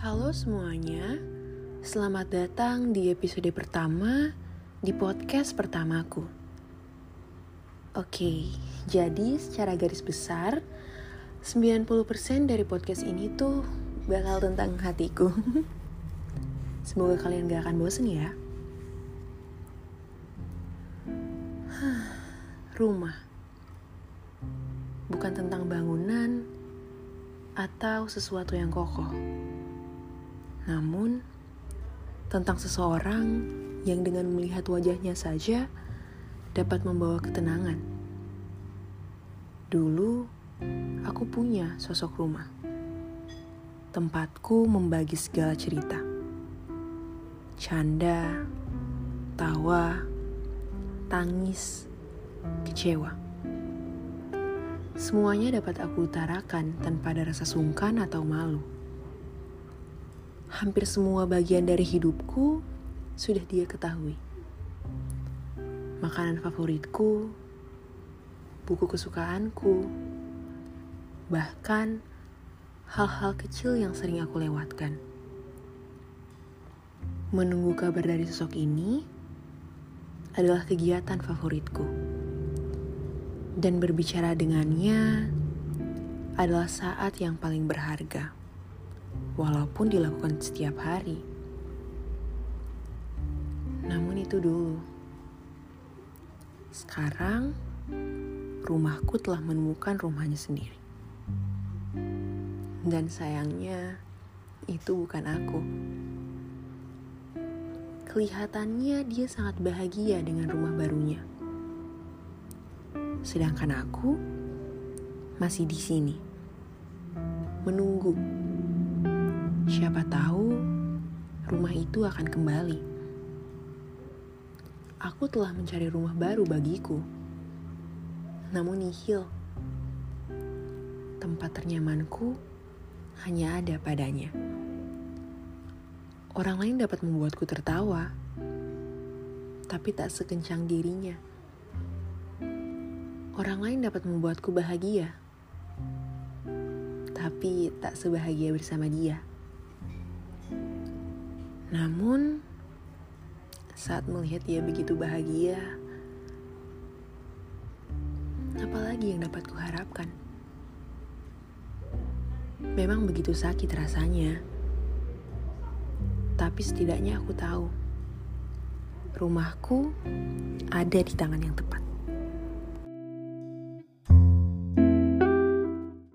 Halo semuanya, selamat datang di episode pertama di podcast pertamaku. Oke, jadi secara garis besar, 90% dari podcast ini tuh bakal tentang hatiku. Semoga kalian gak akan bosen ya. Rumah bukan tentang bangunan atau sesuatu yang kokoh namun, tentang seseorang yang dengan melihat wajahnya saja dapat membawa ketenangan. Dulu, aku punya sosok rumah. Tempatku membagi segala cerita. Canda, tawa, tangis, kecewa. Semuanya dapat aku utarakan tanpa ada rasa sungkan atau malu hampir semua bagian dari hidupku sudah dia ketahui. Makanan favoritku, buku kesukaanku, bahkan hal-hal kecil yang sering aku lewatkan. Menunggu kabar dari sosok ini adalah kegiatan favoritku. Dan berbicara dengannya adalah saat yang paling berharga walaupun dilakukan setiap hari. Namun itu dulu. Sekarang, rumahku telah menemukan rumahnya sendiri. Dan sayangnya, itu bukan aku. Kelihatannya dia sangat bahagia dengan rumah barunya. Sedangkan aku masih di sini, menunggu Siapa tahu rumah itu akan kembali. Aku telah mencari rumah baru bagiku. Namun nihil. Tempat ternyamanku hanya ada padanya. Orang lain dapat membuatku tertawa, tapi tak sekencang dirinya. Orang lain dapat membuatku bahagia, tapi tak sebahagia bersama dia. Namun, saat melihat dia begitu bahagia, apalagi yang dapat kuharapkan? Memang begitu sakit rasanya, tapi setidaknya aku tahu rumahku ada di tangan yang tepat.